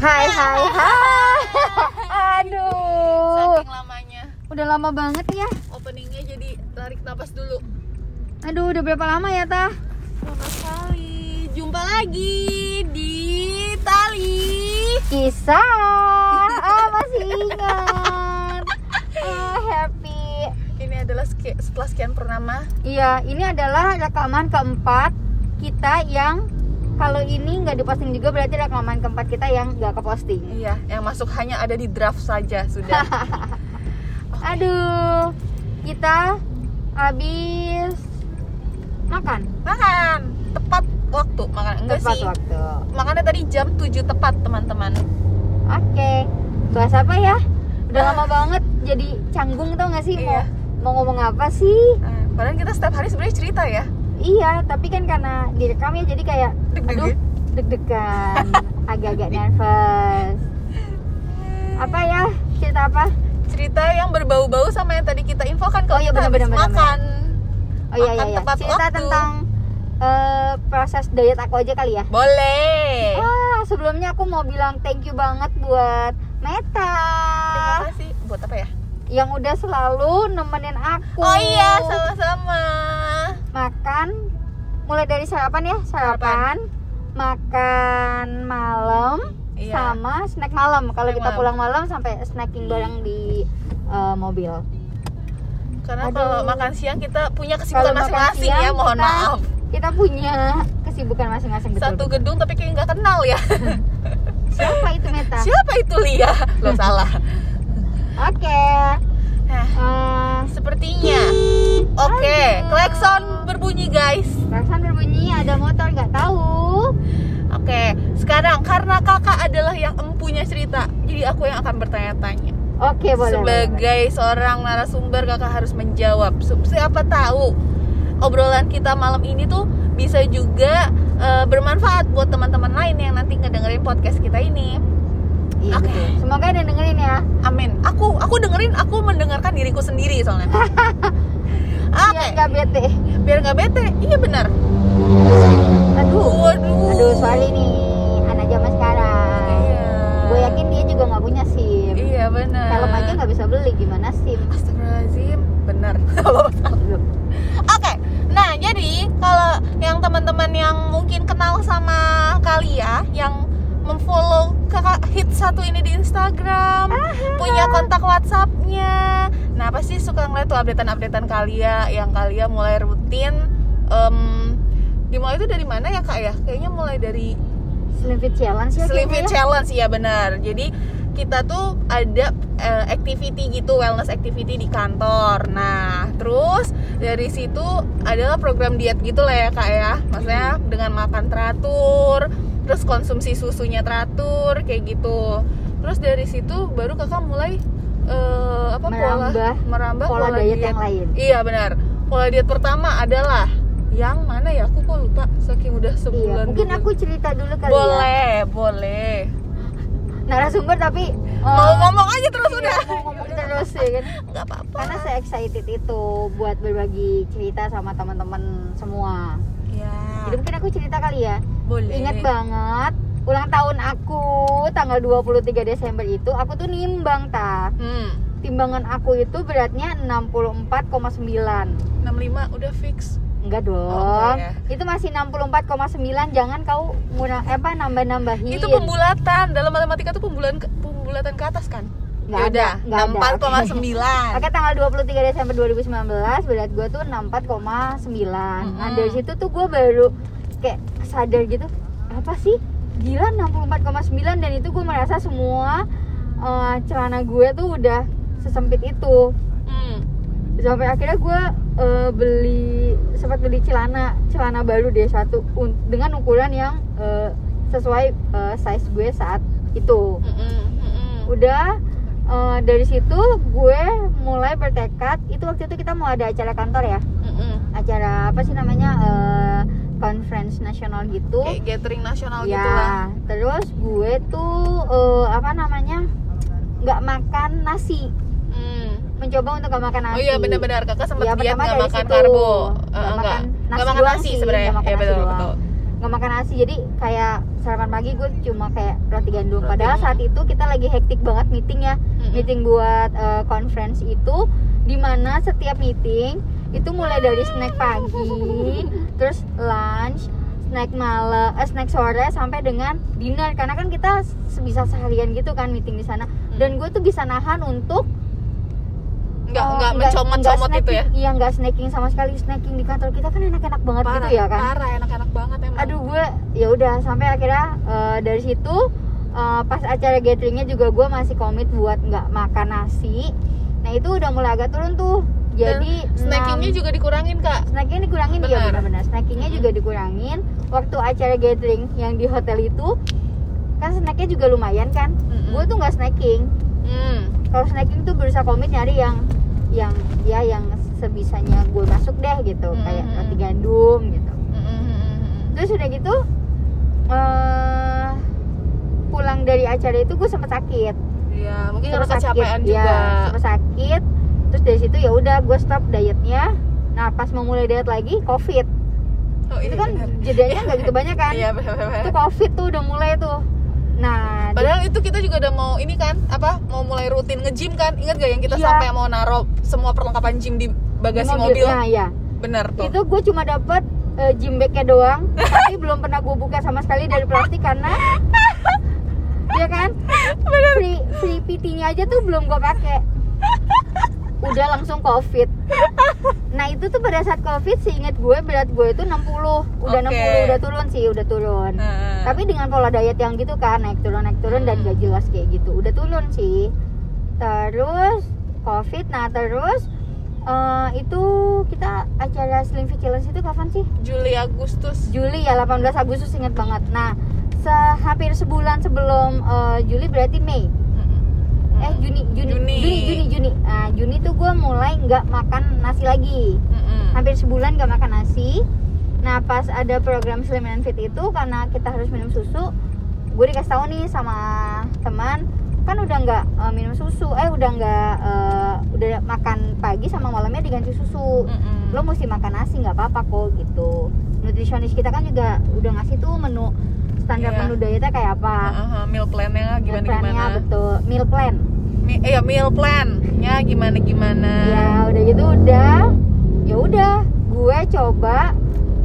Hai hai hai. Aduh. Saking lamanya Udah lama banget ya. openingnya jadi tarik napas dulu. Aduh, udah berapa lama ya, Tah? Lama sekali. Jumpa lagi di Tali. Kisah. Ah, masih ingat. Oh, happy. Ini adalah setelah sekian purnama. Iya, ini adalah rekaman keempat kita yang kalau ini nggak diposting juga berarti rekaman keempat kita yang nggak keposting. Iya, yang masuk hanya ada di draft saja sudah. Aduh, kita habis makan Makan tepat waktu makan enggak tepat sih? waktu. Makannya tadi jam 7 tepat, teman-teman. Oke, bahas apa ya? Udah lama banget jadi canggung tau gak sih Iya. mau mau ngomong apa sih? Nah, padahal kita setiap hari sebenarnya cerita ya. Iya, tapi kan karena direkam ya jadi kayak Deg-degan. aduh deg-degan, agak-agak nervous. Apa ya? Cerita apa? Cerita yang berbau-bau sama yang tadi kita infokan kalau Oh iya, kita habis benar-benar, makan. Oh iya iya Makan iya. tepat Cerita waktu. tentang eh, proses diet aku aja kali ya. Boleh. Ah, sebelumnya aku mau bilang thank you banget buat Meta Terima kasih. Buat apa ya? Yang udah selalu nemenin aku. Oh iya, sama-sama. Makan mulai dari sarapan ya, sarapan, makan malam, Iya. sama snack malam. Kalau kita malam. pulang malam sampai snacking bareng di eh, mobil. Karena Aduh. kalau makan siang kita punya kesibukan masing-masing ya, mohon kita- maaf. Kita punya kesibukan masing-masing betul. Satu gedung tapi kayak nggak kenal ya. Siapa itu Meta? Siapa itu Lia? Lo salah. Oke. Nah, Eh, sepertinya. Oke, Aduh. klakson berbunyi guys. Perasaan berbunyi ada motor nggak tahu. Oke, sekarang karena kakak adalah yang empunya cerita, jadi aku yang akan bertanya-tanya. Oke boleh. boleh, Sebagai seorang narasumber, kakak harus menjawab. Siapa tahu obrolan kita malam ini tuh bisa juga eh, bermanfaat buat teman-teman lain yang nanti ngedengerin podcast kita ini. Iya, Oke. betul. Semoga ada yang dengerin ya. Amin. Aku aku dengerin, aku mendengarkan diriku sendiri soalnya. Oke, Biar nggak bete. biar nggak bete. Iya benar. Aduh. Waduh. Aduh sorry nih anak zaman sekarang. Iya. Gue yakin dia juga nggak punya SIM. Iya benar. Film aja nggak bisa beli gimana SIM? Astagfirullahaladzim benar Oke, nah jadi kalau yang teman-teman yang mungkin kenal sama Kalia yang memfollow kakak hit satu ini di Instagram, punya kontak WhatsAppnya, nah pasti suka ngeliat tuh updatean-updatean Kalia yang Kalia mulai rutin. em, dimulai itu dari mana ya kak ya? Kayaknya mulai dari Slim Fit Challenge ya Slim Fit ya? Challenge iya benar. Jadi kita tuh ada eh, activity gitu wellness activity di kantor. Nah, terus dari situ adalah program diet gitu lah ya kak ya. Maksudnya dengan makan teratur, terus konsumsi susunya teratur kayak gitu. Terus dari situ baru kakak mulai eh, apa Merambah pola merambah pola diet yang lain. Iya benar. Pola diet pertama adalah yang mana ya? Aku kok lupa saking udah Iya, sebulan. mungkin dulu. aku cerita dulu kali ya. boleh, boleh. Narasumber tapi Mau eh, ngomong aja terus iya, udah. ngomong terus ya kan. Nggak apa-apa. Karena saya excited itu buat berbagi cerita sama teman-teman semua. Ya. Jadi mungkin aku cerita kali ya. Boleh. Ingat banget ulang tahun aku tanggal 23 Desember itu aku tuh nimbang ta. Hmm. Timbangan aku itu beratnya 64,9. 65 udah fix. Enggak dong. Oh, enggak Itu masih 64,9. Jangan kau murah eh, apa nambah-nambahin. Itu pembulatan. Dalam matematika tuh pembulatan ke, pembulatan ke atas kan? Nggak ada, Yaudah, nggak ada. 64,9. Oke tanggal 23 Desember 2019 berat gue tuh 64,9 Nah dari situ tuh gue baru kayak sadar gitu Apa sih? Gila 64,9 dan itu gue merasa semua eh, celana gue tuh udah sesempit itu Hmm. Sampai akhirnya gue eh, beli sempat beli celana celana baru deh satu dengan ukuran yang eh, sesuai eh, size gue saat itu Mm-mm, mm-mm. udah eh, dari situ gue mulai bertekad itu waktu itu kita mau ada acara kantor ya Mm-mm. acara apa sih namanya eh, conference nasional gitu Kayak gathering nasional ya gitu lah. terus gue tuh eh, apa namanya nggak makan nasi Hmm. mencoba untuk gak makan nasi Oh iya benar-benar kakak sempat Ya, diet nggak makan situ. karbo, Nggak Eh, makan nggak makan nasi sebenarnya. Ya betul doang. betul. nggak makan nasi jadi kayak sarapan pagi gue cuma kayak roti gandum Roti padahal saat itu kita lagi hektik banget meeting ya Mm-mm. meeting buat eh, conference itu di mana setiap meeting itu mulai dari snack pagi terus lunch snack malam eh, snack sore sampai dengan dinner. Karena kan kita sebisa seharian gitu kan meeting di sana. Dan gue tuh bisa nahan untuk nggak eh, nggak mencomot-comot itu ya? iya nggak snacking sama sekali. Snacking di kantor kita kan enak-enak banget parah gitu ya kan? parah enak-enak banget emang. Aduh gue ya udah sampai akhirnya eh, dari situ eh, pas acara gatheringnya juga gue masih komit buat nggak makan nasi. Nah itu udah mulai agak turun tuh Dan jadi snackingnya juga dikurangin kak snackingnya dikurangin ya Benar. benar-benar snackingnya juga dikurangin waktu acara gathering yang di hotel itu kan snacknya juga lumayan kan Mm-mm. gue tuh nggak snacking hmm. kalau snacking tuh berusaha komit nyari yang yang ya yang sebisanya gue masuk deh gitu kayak Mm-mm. roti gandum gitu Mm-mm. terus udah gitu eh pulang dari acara itu gue sempet sakit Iya, mungkin karena kecapean sakit, juga. ya, sempet sakit terus dari situ ya udah gue stop dietnya nah pas mau mulai diet lagi covid Oh, itu iya kan benar. jedanya nggak gitu banyak kan Iya, benar-benar. itu covid tuh udah mulai tuh nah di- Padahal itu kita juga udah mau ini kan, apa? Mau mulai rutin nge-gym kan? Ingat gak yang kita Iya. sampai mau naro semua perlengkapan gym di bagasi di mobil? nah ya Bener tuh. itu gue cuma dapet eh, gym bagnya doang tapi belum pernah gue buka sama sekali dari plastik karena ya kan free free PT-nya aja tuh belum gue pakai udah langsung covid. Nah itu tuh pada saat covid seingat gue berat gue itu 60 udah Oke. 60 udah turun sih udah turun. Nah, tapi dengan pola diet yang gitu kan naik turun naik turun dan gak jelas kayak gitu udah turun sih. Terus covid nah terus eh, itu kita acara Slim Fit Challenge itu kapan sih? Juli Agustus. Juli ya 18 Agustus inget banget. Nah se- hampir sebulan sebelum eh, Juli berarti Mei gue mulai nggak makan nasi lagi Mm-mm. hampir sebulan gak makan nasi nah pas ada program Slim and Fit itu karena kita harus minum susu gue dikasih tahu nih sama teman kan udah nggak eh, minum susu eh udah nggak eh, udah makan pagi sama malamnya diganti susu Mm-mm. lo mesti makan nasi nggak apa-apa kok gitu nutrisionis kita kan juga udah ngasih tuh menu standar Iya. menu dietnya kayak apa Aha, meal plan-nya gimana Meal plan-nya gimana? betul meal plan Eh, ya, meal plan-nya gimana gimana? ya udah gitu udah ya udah gue coba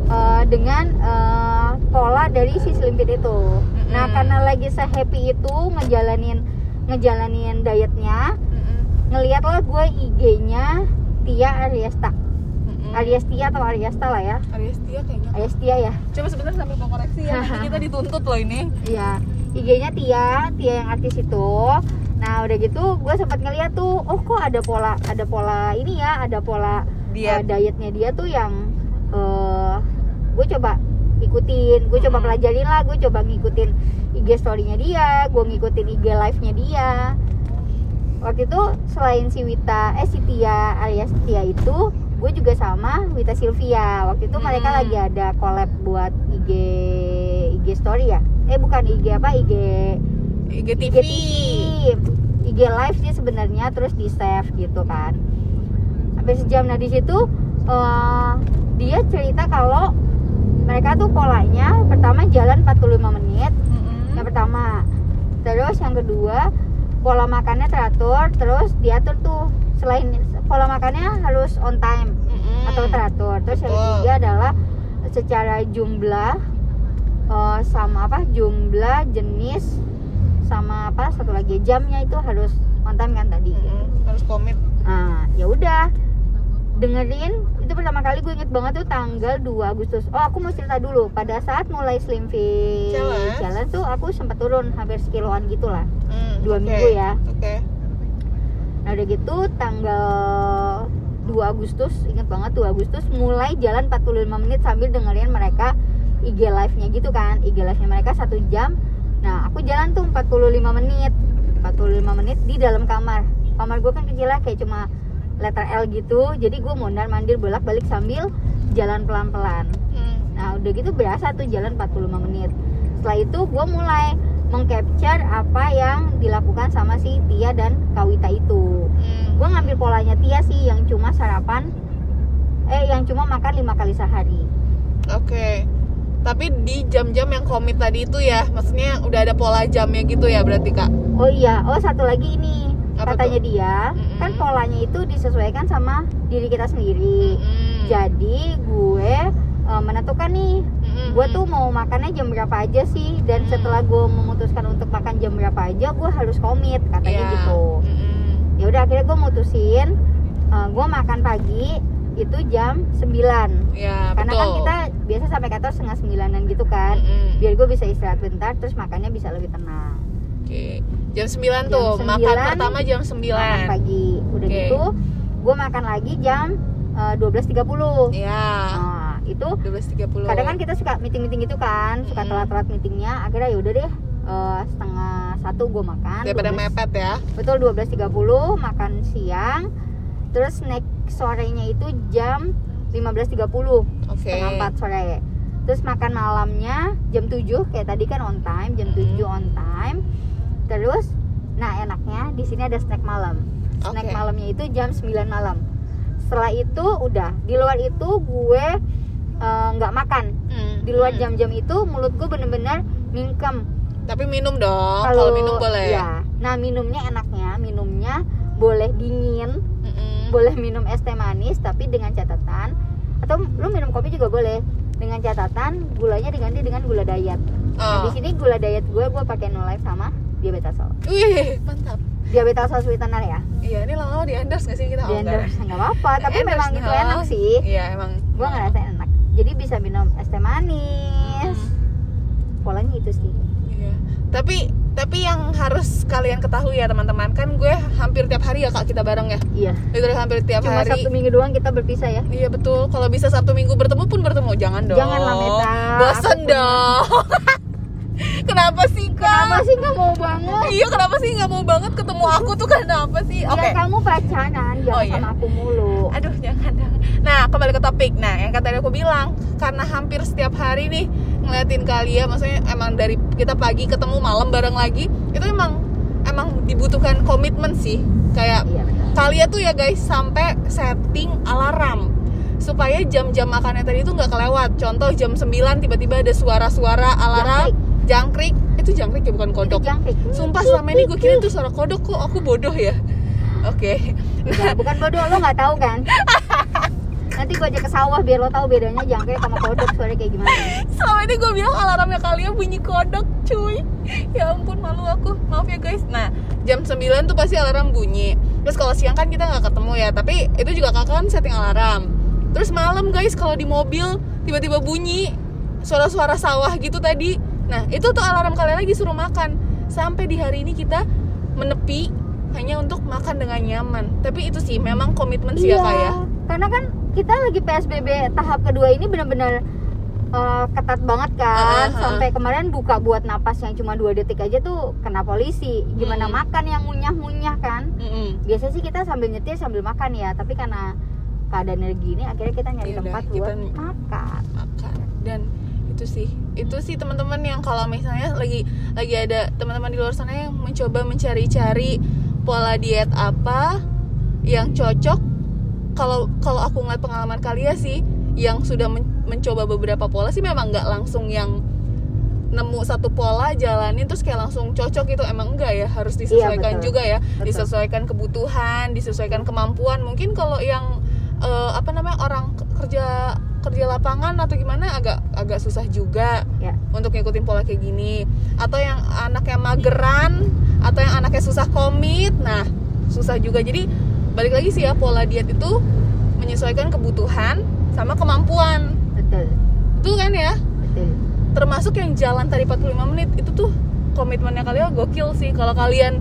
eh, dengan eh, pola dari si Slim Fit itu nah Mm-mm. karena lagi se-happy itu ngejalanin ngejalanin dietnya Mm-mm. ngeliatlah gue IG-nya Tia Ariesta Mm-mm. Ariestia atau Ariesta lah ya Ariestia kayaknya. Ariestia ya Coba sebentar sambil mau koreksi ya. Nanti kita dituntut loh ini. Iya, IG-nya Tia, Tia yang artis itu. Nah, udah gitu gue sempat ngeliat tuh, oh kok ada pola ada pola ini ya, ada pola Diet. eh, dietnya dia tuh yang eh gue coba ikutin, gue coba pelajarin lah, gue coba ngikutin IG story-nya dia, gue ngikutin IG live-nya dia. Waktu itu selain si Wita, eh si Tia alias Tia itu, gue juga sama Wita Sylvia. Waktu itu mereka Hmm. lagi ada collab buat IG IG story ya? Eh bukan IG apa? IG IGTV. IG IG live sih sebenarnya terus di save gitu kan. Sampai sejam nah di situ eh, dia cerita kalau mereka tuh polanya pertama jalan 45 menit Mm-mm. yang pertama terus yang kedua pola makannya teratur terus diatur tuh selain pola makannya harus on time Mm-mm. atau teratur terus yang ketiga adalah secara jumlah eh, sama apa jumlah jenis sama apa satu lagi jamnya itu harus on time kan tadi Mm-mm. harus komit. nah ya udah dengerin itu pertama kali gue inget banget tuh tanggal 2 Agustus oh aku mau cerita dulu pada saat mulai slim fit Challenge. challenge tuh aku sempat turun hampir sekiloan gitu lah Mm, Dua oke. minggu ya. Oke. nah udah gitu tanggal 2 Agustus inget banget 2 Agustus mulai jalan 45 menit sambil dengerin mereka IG live nya gitu kan IG live nya mereka satu jam nah aku jalan tuh 45 menit. 45 menit di dalam kamar. Kamar gue kan kecil lah kayak cuma letter L gitu. Jadi gue mondar mandir bolak balik sambil jalan pelan pelan Mm. nah udah gitu berasa tuh jalan 45 menit. Setelah itu gue mulai mengcapture apa yang dilakukan sama si Tia dan Kawita itu. Mm. gue ngambil polanya Tia sih yang cuma sarapan eh yang cuma makan lima kali sehari. Oke. Tapi di jam-jam yang komit tadi itu ya maksudnya udah ada pola jamnya gitu ya berarti kak oh iya oh satu lagi ini Apa katanya tuh? dia Mm-mm. kan polanya itu disesuaikan sama diri kita sendiri Mm-mm. jadi gue eh, menentukan nih Mm-mm. gue tuh mau makannya jam berapa aja sih dan Mm. setelah gue memutuskan untuk makan jam berapa aja gue harus komit katanya Iya. gitu Mm-mm. ya udah akhirnya gue mutusin eh, gue makan pagi itu jam 9 ya karena betul kan kita biasa sampai kantor setengah sembilanan gitu kan Mm-mm. biar gue bisa istirahat bentar terus makannya bisa lebih tenang Oke. Jam 9 Jam tuh, makan 9, pertama jam 9. makan pagi udah Oke. gitu gue makan lagi jam eh, 12.30 Iya. nah itu 12.30. kadang kan kita suka meeting meeting gitu kan suka Mm-mm. telat telat meetingnya akhirnya ya udah deh eh, setengah satu gue makan daripada 12 mepet ya. betul 12.30 makan siang terus snack sorenya itu jam 15.30 Oke. setengah 4 sore terus makan malamnya jam 7 kayak tadi kan on time jam 7 Mm-mm. on time terus nah enaknya di sini ada snack malam snack Oke. malamnya itu jam 9 malam setelah itu udah di luar itu gue eh, nggak makan Hmm, di luar hmm. jam-jam itu mulut gue bener-bener mingkem Tapi minum dong. Kalau minum boleh. iya. nah minumnya enaknya minumnya boleh dingin. Boleh minum es teh manis tapi dengan catatan atau lu minum kopi juga boleh dengan catatan gulanya diganti dengan gula diet. Nah, Oh. di sini gula diet gue gue pakai no life sama diabetasol. Wih, mantap. Diabetasol sweetener ya. Iya, ini lama-lama di endorse gak sih kita? Di Oh, enggak. endorse nggak apa-apa, tapi Endorse memang itu enak sih. Iya, emang. Gue ngerasain enak. Jadi bisa minum es teh manis. Hmm. Polanya itu sih. Iya. Tapi tapi yang harus kalian ketahui ya teman-teman kan gue hampir tiap hari ya kak kita bareng ya Iya. literally hampir tiap Cuma hari Sabtu Minggu doang kita berpisah ya. iya betul kalau bisa sabtu minggu bertemu pun bertemu jangan dong Janganlah, Meta. bosen Aku punya- dong kenapa sih kak Kenapa sih nggak mau banget? iya kenapa sih nggak mau banget ketemu aku tuh kenapa sih oke Ya kamu pacaran, jangan Oh, iya. sama aku mulu. aduh jangan jangan. nah kembali ke topik nah yang kata tadi aku bilang karena hampir setiap hari nih ngeliatin kalian maksudnya emang dari kita pagi ketemu malam bareng lagi itu emang emang dibutuhkan komitmen sih. Kayak Iya kalian tuh ya guys sampai setting alarm supaya jam-jam makannya tadi itu nggak kelewat. Contoh jam 9 tiba-tiba ada suara-suara alarm jangkrik, itu jangkrik ya bukan kodok. Jangkrik. sumpah selama ini gue kira itu suara kodok kok aku bodoh ya. Oke. Enggak, bukan bodoh lo nggak tahu kan nanti gue ajak ke sawah biar lo tahu bedanya jangkrik sama kodok suaranya kayak gimana. Selama ini gue bilang alarmnya kalian bunyi kodok cuy. Ya ampun malu aku. Maaf ya guys. Nah jam 9 tuh pasti alarm bunyi. Terus kalau siang kan kita nggak ketemu ya tapi itu juga kakak kan setting alarm. Terus malam guys kalau di mobil tiba-tiba bunyi suara-suara sawah gitu tadi. Nah itu tuh alarm kalian lagi suruh makan. Sampai di hari ini kita menepi hanya untuk makan dengan nyaman. Tapi itu sih memang komitmen sih ya kak ya karena kan kita lagi PSBB tahap kedua ini benar-benar eh, ketat banget kan ah. sampai kemarin buka buat napas yang cuma dua detik aja tuh kena polisi gimana Hmm. makan yang ngunyah-ngunyah kan Mm-mm. biasanya sih kita sambil nyetir sambil makan ya tapi karena keadaan energi ini akhirnya kita nyari Yaudah, tempat kita- buat makan makan dan itu sih itu sih teman-teman yang kalau misalnya lagi lagi ada teman-teman di luar sana yang mencoba mencari-cari pola diet apa yang cocok kalau kalau aku ngeliat pengalaman kalian sih yang sudah men- mencoba beberapa pola sih memang nggak langsung yang nemu satu pola jalanin terus kayak langsung cocok itu emang enggak ya? Harus disesuaikan betul. juga ya. Betul. disesuaikan kebutuhan disesuaikan kemampuan. Mungkin kalau yang eh, apa namanya orang ke- kerja kerja lapangan atau gimana agak agak susah juga ya. untuk ngikutin pola kayak gini. Atau yang anaknya mageran atau yang anaknya susah komit nah susah juga. Jadi balik lagi sih ya pola diet itu menyesuaikan kebutuhan sama kemampuan. Betul. Itu kan ya? Betul. Termasuk yang jalan tadi 45 menit itu tuh komitmennya kalian gokil sih. Kalau kalian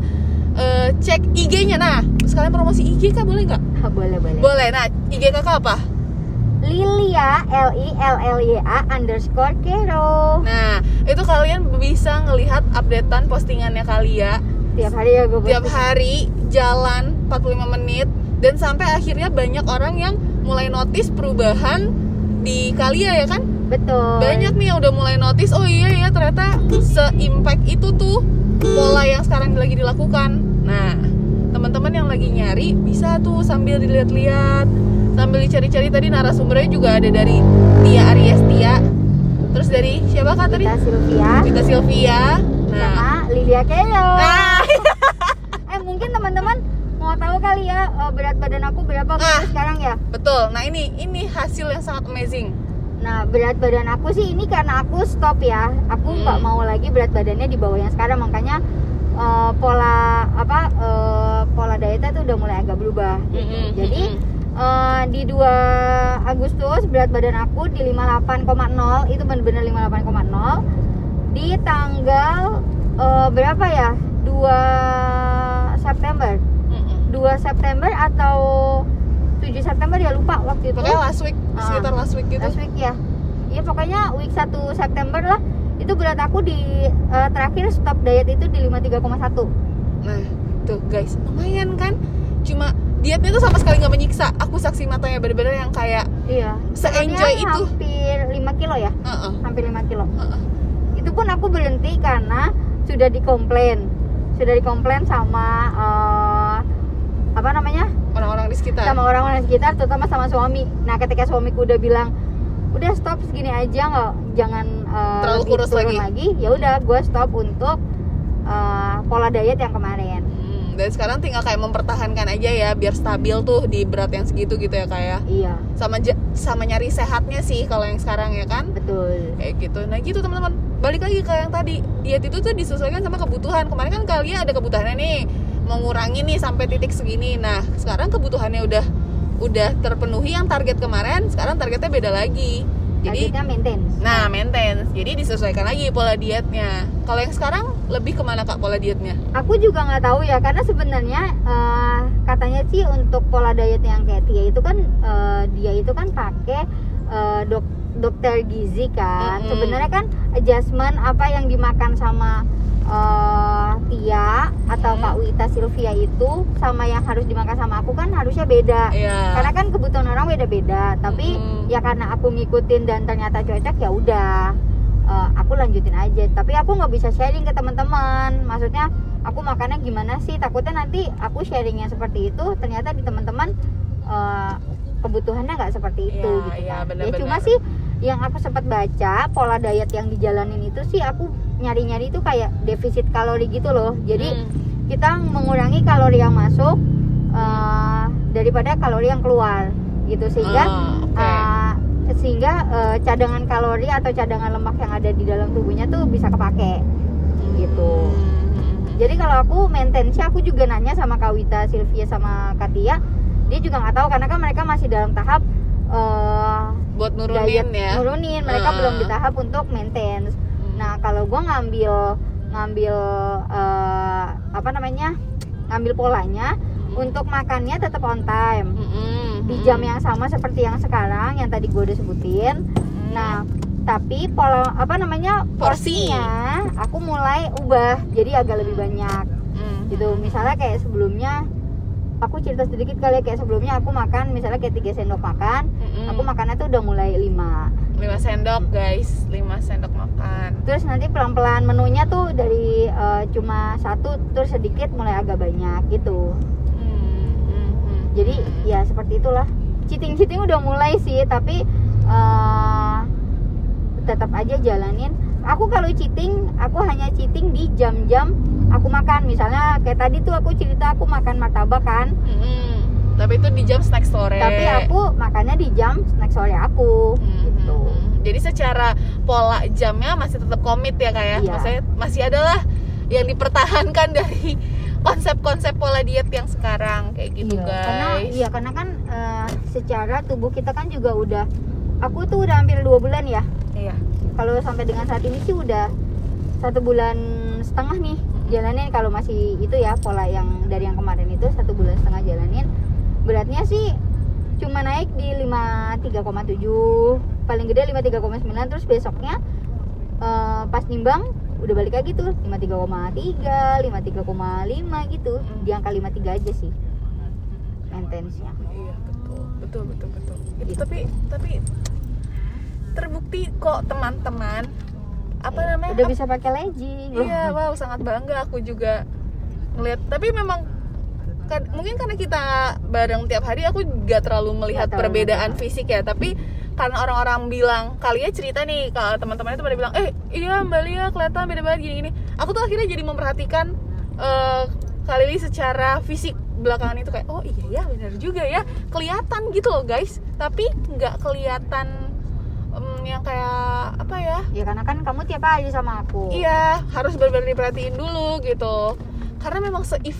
eh, cek IG-nya nah sekalian promosi IG kak boleh nggak? Ah, boleh boleh. Boleh. Nah IG kakak apa? Lilia L I L L Y A underscore Kero. Nah itu kalian bisa ngelihat updatean postingannya kalian tiap hari ya gue tiap hari jalan 45 menit dan sampai akhirnya banyak orang yang mulai notice perubahan di Kalia ya kan? Betul. Banyak nih yang udah mulai notice oh iya ya ternyata se-impact itu tuh pola yang sekarang lagi dilakukan. Nah teman-teman yang lagi nyari bisa tuh sambil dilihat-lihat sambil dicari-cari. Tadi narasumbernya juga ada dari Tia Ariestia terus dari siapa kak tadi? Vita Sylvia. Vita Sylvia. Nah. Sama Lilia Keo. Nah. Eh mungkin teman-teman mau tahu kali ya eh, berat badan aku berapa Ah. sekarang ya betul nah ini ini hasil yang sangat amazing Nah berat badan aku sih ini karena aku stop ya Aku Hmm. nggak mau lagi berat badannya di bawah yang sekarang Makanya eh, pola apa eh, pola dietnya tuh udah mulai agak berubah gitu. Mm-mm, Jadi mm-mm. eh, di 2 Agustus berat badan aku di 58,0 Itu bener-bener 58,0 Di tanggal eh, berapa ya? 2 September. 2 September atau 7 September ya lupa waktu itu. Pokoknya last week Ah. sekitar last week gitu. Last week ya. Iya pokoknya week 1 September lah itu berat aku di eh, terakhir stop diet itu di 53,1 nah tuh guys lumayan kan? Cuma dietnya tuh sama sekali nggak menyiksa. Aku saksi matanya bener-bener yang kayak iya. Se-enjoy Sebenarnya itu. hampir 5 kilo ya? Uh-uh, hampir 5 kilo. Uh-uh. itu pun aku berhenti karena sudah dikomplain. Sudah dikomplain sama eh, apa namanya? Orang-orang di sekitar. Sama orang-orang sekitar terutama sama suami. Nah ketika suamiku udah bilang udah stop segini aja nggak jangan eh, Terlalu kurus turun lagi." ya udah gue stop untuk eh, pola diet yang kemarin. Hmm, dan sekarang tinggal kayak mempertahankan aja ya biar stabil tuh di berat yang segitu gitu ya kayak iya. Sama sama nyari sehatnya sih kalau yang sekarang ya kan? Betul. Kayak gitu. Nah gitu teman-teman. Balik lagi ke yang tadi. Diet itu tuh disesuaikan sama kebutuhan. Kemarin kan kalian ada kebutuhannya nih mengurangi nih sampai titik segini. Nah sekarang kebutuhannya udah udah terpenuhi yang target kemarin sekarang targetnya beda lagi. Jadi targetnya maintenance. Nah maintenance. Jadi disesuaikan lagi pola dietnya. Kalau yang sekarang lebih ke mana kak pola dietnya? Aku juga nggak tahu ya karena sebenarnya eh, katanya sih untuk pola diet yang kayak Tia itu kan eh, dia itu kan pakai eh, dok dokter gizi kan. Mm-mm. sebenarnya kan adjustment apa yang dimakan sama eh, Tia atau Mm. Kak Wita Sylvia itu sama yang harus dimakan sama aku kan harusnya beda. Iya. karena kan kebutuhan orang beda-beda. Tapi Mm-mm. ya karena aku ngikutin dan ternyata cocok ya udah. Eh, aku lanjutin aja. Tapi aku nggak bisa sharing ke teman-teman. Maksudnya aku makannya gimana sih? Takutnya nanti aku sharing yang seperti itu ternyata di teman-teman eh, kebutuhannya nggak seperti itu Iya, gitu iya, kan. Ya cuma sih yang aku sempat baca pola diet yang dijalanin itu sih aku nyari-nyari itu kayak defisit kalori gitu loh jadi Hmm. kita mengurangi kalori yang masuk eh, daripada kalori yang keluar gitu sehingga Ah, oke. eh, sehingga eh, cadangan kalori atau cadangan lemak yang ada di dalam tubuhnya tuh bisa kepake gitu. Hmm. jadi kalau aku maintain sih aku juga nanya sama Kawita Sylvia sama Katia dia juga nggak tahu karena kan mereka masih dalam tahap eh, buat nurunin diet ya nurunin mereka Ah. belum di tahap untuk maintain Hmm. Nah, kalau gue ngambil ngambil eh, apa namanya? ngambil polanya untuk makannya tetap on time Mm-mm. di jam yang sama seperti yang sekarang yang tadi gue udah sebutin. Mm. Nah, tapi pola apa namanya? Porsi. porsinya aku mulai ubah jadi agak lebih banyak Mm. gitu. Misalnya kayak sebelumnya aku cerita sedikit kali ya kayak sebelumnya aku makan misalnya kayak 3 sendok makan, Mm-mm. aku makannya tuh udah mulai 5 5 sendok guys. 5 sendok makan. Terus nanti pelan-pelan menunya tuh dari eh, cuma satu terus sedikit mulai agak banyak gitu. Hmm, hmm, hmm. jadi ya seperti itulah. Cheating cheating udah mulai sih tapi eh, tetap aja jalanin. Aku kalau cheating aku hanya cheating di jam-jam aku makan. Misalnya kayak tadi tuh aku cerita aku makan martabak kan. Mm-mm. tapi itu di jam snack sore. Tapi aku makannya di jam snack sore aku Hmm, gitu hmm, hmm. Jadi secara pola jamnya masih tetap komit ya kayak Iya. maksudnya masih adalah yang dipertahankan dari konsep-konsep pola diet yang sekarang kayak gitu iya, guys. karena iya karena kan eh, secara tubuh kita kan juga udah aku tuh udah hampir dua bulan ya. Iya. Kalau sampai dengan saat ini sih udah satu bulan setengah nih jalanin. Kalau masih itu ya pola yang dari yang kemarin itu satu bulan setengah jalanin. Beratnya sih cuma naik di 53,7 paling gede 53,9 terus besoknya eh, pas nimbang udah balik lagi tuh 53,3 53,5 gitu di angka 53 aja sih maintenance-nya iya betul betul betul betul Itu Gitu. tapi tapi terbukti kok teman-teman apa namanya udah bisa pakai legging Iya, wow, sangat bangga aku juga ngeliat. Tapi memang kan, mungkin karena kita bareng tiap hari, aku nggak terlalu melihat terlalu perbedaan ngerasa. fisik ya. Tapi karena orang-orang bilang kalian cerita nih kalau teman-teman itu pada bilang eh iya mbak Lia kelihatan beda banget gini-gini. Aku tuh akhirnya jadi memperhatikan eh Kak Lili secara fisik belakangan itu kayak oh iya ya benar juga ya. Kelihatan gitu loh guys. Tapi nggak kelihatan em, yang kayak apa ya? Ya karena kan kamu tiap hari sama aku. Iya harus benar-benar diperhatiin dulu gitu karena memang se eh,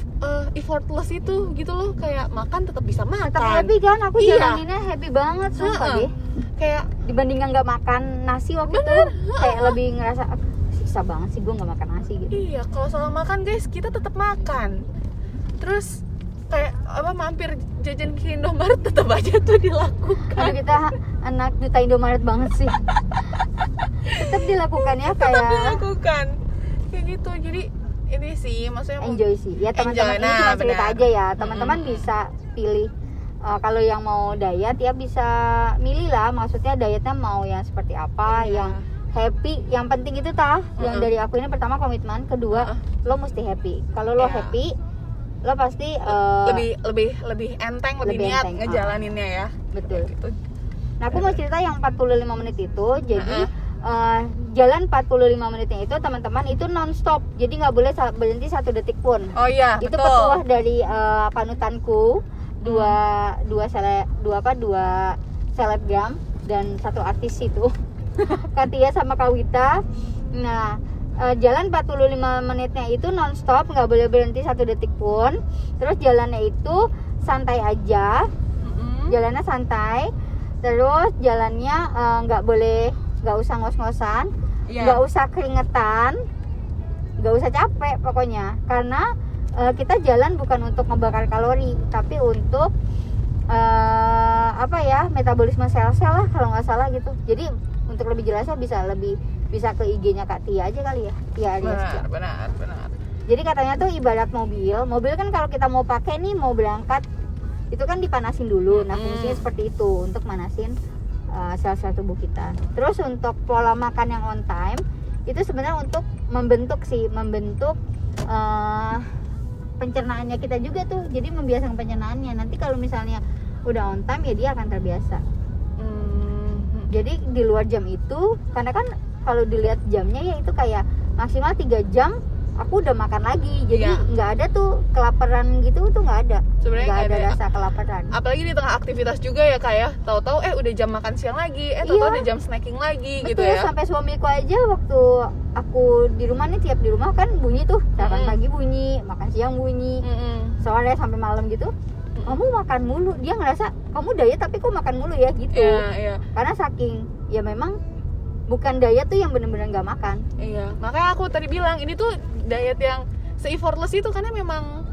effortless itu gitu loh kayak makan tetap bisa makan tetap happy kan aku Iya. jalaninnya happy banget sumpah deh kayak dibandingkan nggak makan nasi waktu Bener, itu kayak lebih ngerasa "Ah, siksa banget sih gue nggak makan nasi gitu Iya, kalau soal makan guys, kita tetap makan. Terus kayak apa mampir jajan ke Indomaret tetap aja tuh dilakukan. karena kita anak duta Indomaret banget sih tetap dilakukan ya Tetap kayak dilakukan. Kayak gitu. Jadi ini sih maksudnya mau- enjoy sih ya teman-teman ini nah, cuma cerita benar. aja ya teman-teman Mm-mm. bisa pilih Uh, kalau yang mau diet ya bisa milih lah maksudnya dietnya mau yang seperti apa Iya. yang happy yang penting itu tah yang Mm-mm. dari aku ini pertama komitmen kedua Heeh. lo mesti happy kalau lo Iya. happy lo pasti uh, lebih lebih lebih enteng, lebih, lebih niat enteng, ngejalaninnya ya. betul Gitu. Nah, aku mau cerita yang 45 menit itu. Jadi Heeh. Eh, jalan 45 menitnya itu teman-teman itu non-stop. Jadi nggak boleh berhenti satu detik pun. Oh iya, itu betul. petuah dari eh, panutanku dua dua sele dua apa dua selebgram dan satu artis itu Katia sama Kawita. Nah eh, jalan 45 menitnya itu non-stop nggak boleh berhenti satu detik pun. Terus jalannya itu santai aja Mm-mm. jalannya santai terus jalannya nggak boleh nggak usah ngos-ngosan Iya. nggak usah keringetan nggak usah capek pokoknya karena eh, kita jalan bukan untuk ngebakar kalori tapi untuk eh, apa ya metabolisme sel-sel lah kalau nggak salah gitu jadi untuk lebih jelasnya bisa lebih bisa ke IG-nya Kak Tia aja kali ya Tia Benar, benar, benar. jadi katanya tuh ibarat mobil. Mobil kan kalau kita mau pakai nih mau berangkat itu kan dipanasin dulu. Nah, fungsinya seperti itu untuk manasin uh, sel-sel tubuh kita. Terus untuk pola makan yang on time itu sebenarnya untuk membentuk sih, membentuk uh, pencernaannya kita juga tuh. Jadi membiasakan pencernaannya. Nanti kalau misalnya udah on time ya dia akan terbiasa. Hmm, Jadi di luar jam itu karena kan kalau dilihat jamnya ya itu kayak maksimal 3 jam aku udah makan lagi. Jadi Iya. nggak ada tuh kelaparan gitu tuh nggak ada. Sebenarnya nggak ada ada. rasa kelaparan. Apalagi di tengah aktivitas juga ya kayak tahu-tahu eh udah jam makan siang lagi. Eh tahu-tahu Iya. udah jam snacking lagi gitu betul ya. sampai suamiku aja waktu aku di rumah nih tiap di rumah kan bunyi tuh. Makan Mm-mm. pagi bunyi makan siang bunyi Mm-mm. sore sampai malam gitu. Kamu makan mulu. Dia ngerasa kamu diet tapi kok makan mulu ya? Gitu. Iya, iya, karena saking ya memang bukan diet tuh yang bener-bener nggak makan iya. Makanya aku tadi bilang ini tuh diet yang se-effortless itu karena memang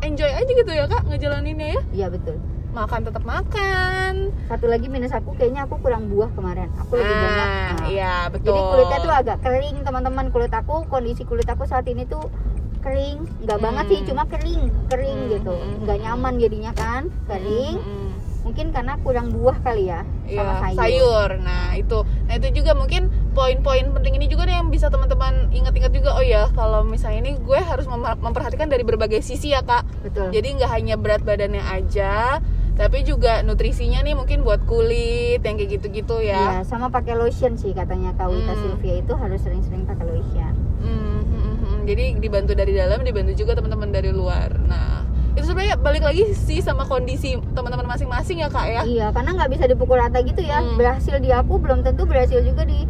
enjoy aja gitu ya kak ngejalaninnya ya. iya betul Makan tetap makan. satu lagi minus aku kayaknya aku kurang buah kemarin aku lebih banyak Ah, nah, iya betul. jadi kulitnya tuh agak kering teman-teman kulit aku kondisi kulit aku saat ini tuh kering nggak banget sih Hmm. cuma kering kering Hmm, gitu hmm, nggak hmm. nyaman jadinya kan kering Mm-mm. Mungkin karena kurang buah kali ya Iya, sama sayur, sayur. Nah, itu. Nah, itu juga mungkin poin-poin penting ini juga nih yang bisa teman-teman ingat-ingat juga. Oh ya, kalau misalnya ini gue harus mem- memperhatikan dari berbagai sisi ya, Kak. betul Jadi nggak hanya berat badannya aja, tapi juga nutrisinya nih mungkin buat kulit yang kayak gitu-gitu Iya, ya. sama pakai lotion sih katanya Kak Wita Hmm. Sylvia itu harus sering-sering pakai lotion. Hmm, hmm, hmm, hmm. Jadi dibantu dari dalam, dibantu juga teman-teman dari luar. Nah, itu sebenarnya balik lagi sih sama kondisi teman-teman masing-masing ya, Kak ya. Iya, karena nggak bisa dipukul rata gitu ya. Hmm. Berhasil di aku belum tentu berhasil juga di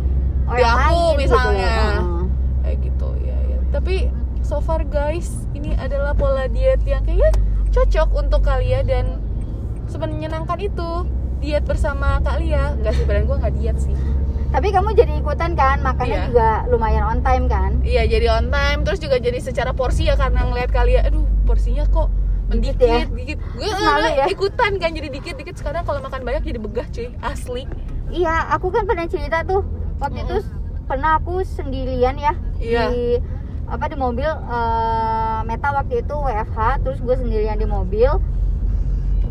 orang aku lain misalnya. gitu. Kayak gitu ya, ya. tapi so far guys ini adalah pola diet yang kayaknya cocok untuk kalian dan semenyenangkan itu diet bersama Kak Lia nggak sih badan gue nggak diet sih Tapi kamu jadi ikutan kan, makannya Iya. juga lumayan on time kan? iya jadi on time terus juga jadi secara porsi ya karena ngeliat kalian aduh porsinya kok Dikit dikit ya? dikit gue Malu ya? ikutan kan jadi dikit dikit. Sekarang kalau makan banyak jadi begah cuy. Asli. Iya, aku kan pernah cerita tuh. Waktu itu pernah aku sendirian ya Iya. di apa di mobil eh, Meta waktu itu WFH, terus gue sendirian di mobil,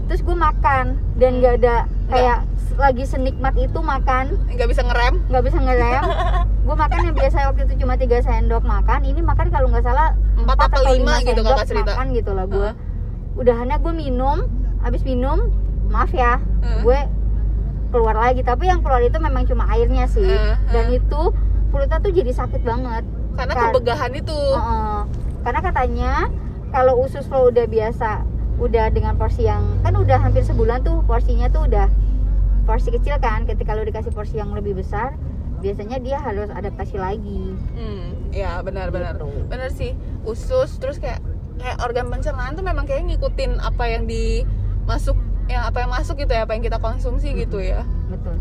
terus gue makan. Dan nggak ada kayak lagi senikmat itu makan. Nggak bisa ngerem. Nggak bisa ngerem. Gue makan yang biasa waktu itu cuma tiga sendok makan. Ini makan kalau nggak salah Empat atau lima gitu kakak cerita. makan gitu lah gue Heeh. Udahannya gue minum habis minum maaf ya Heeh. gue keluar lagi tapi yang keluar itu memang cuma airnya sih Eh, dan eh. itu perutnya tuh jadi sakit banget karena Kan. kebegahan itu Heeh. karena katanya kalau usus lo udah biasa udah dengan porsi yang kan udah hampir sebulan tuh porsinya tuh udah porsi kecil kan ketika lo dikasih porsi yang lebih besar biasanya dia harus adaptasi lagi hmm ya benar-benar Gitu. benar sih usus terus kayak kayak organ pencernaan tuh memang kayak ngikutin apa yang dimasuk yang apa yang masuk gitu ya apa yang kita konsumsi gitu ya. Betul.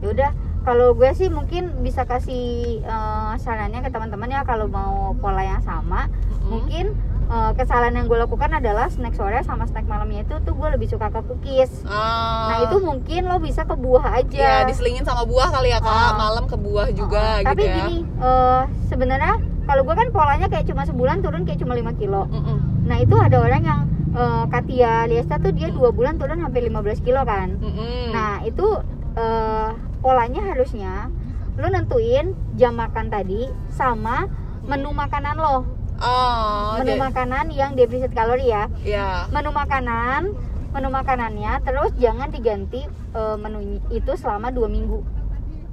Ya udah kalau gue sih mungkin bisa kasih eh, sarannya ke teman-teman ya kalau mau pola yang sama Mm-mm. mungkin eh, kesalahan yang gue lakukan adalah snack sore sama snack malamnya itu tuh gue lebih suka ke cookies. Ah. nah itu mungkin lo bisa ke buah aja. Ya diselingin sama buah kali ya kak. Ah. malam ke buah juga Oh, gitu tapi ya. gini eh, sebenarnya kalau gue kan polanya kayak cuma sebulan turun kayak cuma 5 kilo Mm-mm. nah itu ada orang yang eh, Katia Liesta tuh dia dua bulan turun hampir 15 kilo kan Mm-mm. Nah itu eh, polanya harusnya lo nentuin jam makan tadi sama menu makanan lo. oh menu makanan yang defisit kalori ya. ya Menu makanan, menu makanannya terus jangan diganti eh, menu itu selama dua minggu.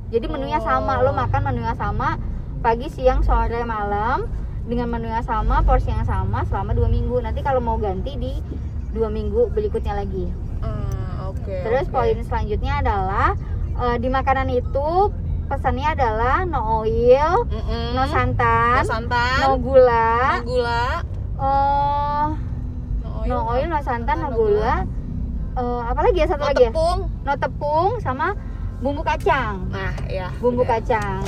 Jadi menunya sama, lo Oh. makan menunya sama pagi, siang, sore, malam dengan menu yang sama, porsi yang sama selama dua minggu. Nanti kalau mau ganti di dua minggu berikutnya lagi. Ah, oke Terus oke. poin selanjutnya adalah eh, di makanan itu pesannya adalah no oil, Mm-mm. no santan, no santan no gula, no gula eh, no no oil, no santan, no no gula. Eh, apa lagi ya satu no lagi ya? tepung No tepung sama bumbu kacang. nah ya Bumbu bener. kacang.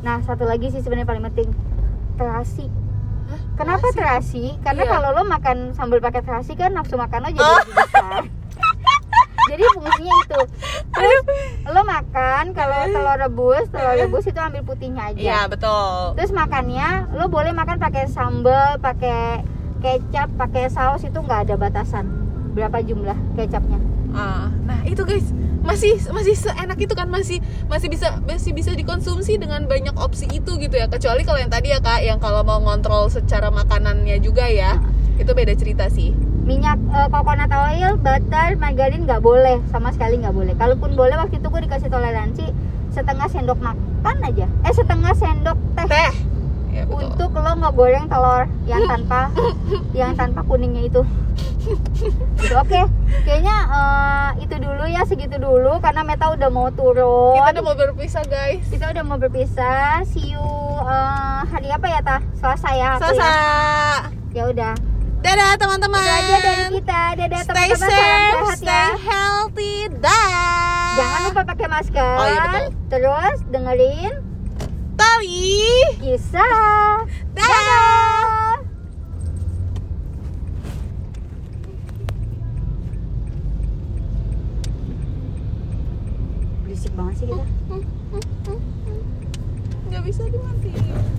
Nah satu lagi sih sebenarnya paling penting terasi. Hah, Kenapa terasi? terasi? Karena Iya. kalau lo makan sambal pakai terasi kan nafsu makan lo jadi Oh. besar. jadi fungsinya itu. Terus lo makan kalau telur rebus, telur rebus itu ambil putihnya aja. Iya betul. Terus makannya lo boleh makan pakai sambal, pakai kecap, pakai saus itu nggak ada batasan. Berapa jumlah kecapnya? Ah, nah itu guys. Masih masih seenak itu kan. Masih masih bisa masih bisa dikonsumsi dengan banyak opsi itu gitu ya. Kecuali kalau yang tadi ya kak yang kalau mau ngontrol secara makanannya juga ya. Itu beda cerita sih. Minyak eh, coconut oil, butter, margarin nggak boleh. Sama sekali nggak boleh. Kalaupun boleh waktu itu gue dikasih toleransi setengah sendok makan aja, eh setengah sendok teh. Teh ya betul untuk lo ngegoreng telur yang tanpa yang tanpa kuningnya itu. Gitu, Oke, kayaknya eh, itu dulu ya segitu dulu karena Meta udah mau turun. kita udah mau berpisah guys Kita udah mau berpisah. See you eh, hari apa ya tah? Selasa ya. Selasa ya. Udah. dadah teman-teman Itu aja dari kita. Dadah stay teman-teman. Salam safe sehat ya. stay healthy dah Jangan lupa pakai masker. Oh, iya, betul. Terus dengerin Tawi kisah. Dadah. Berisik banget sih kita. nggak bisa dimatiin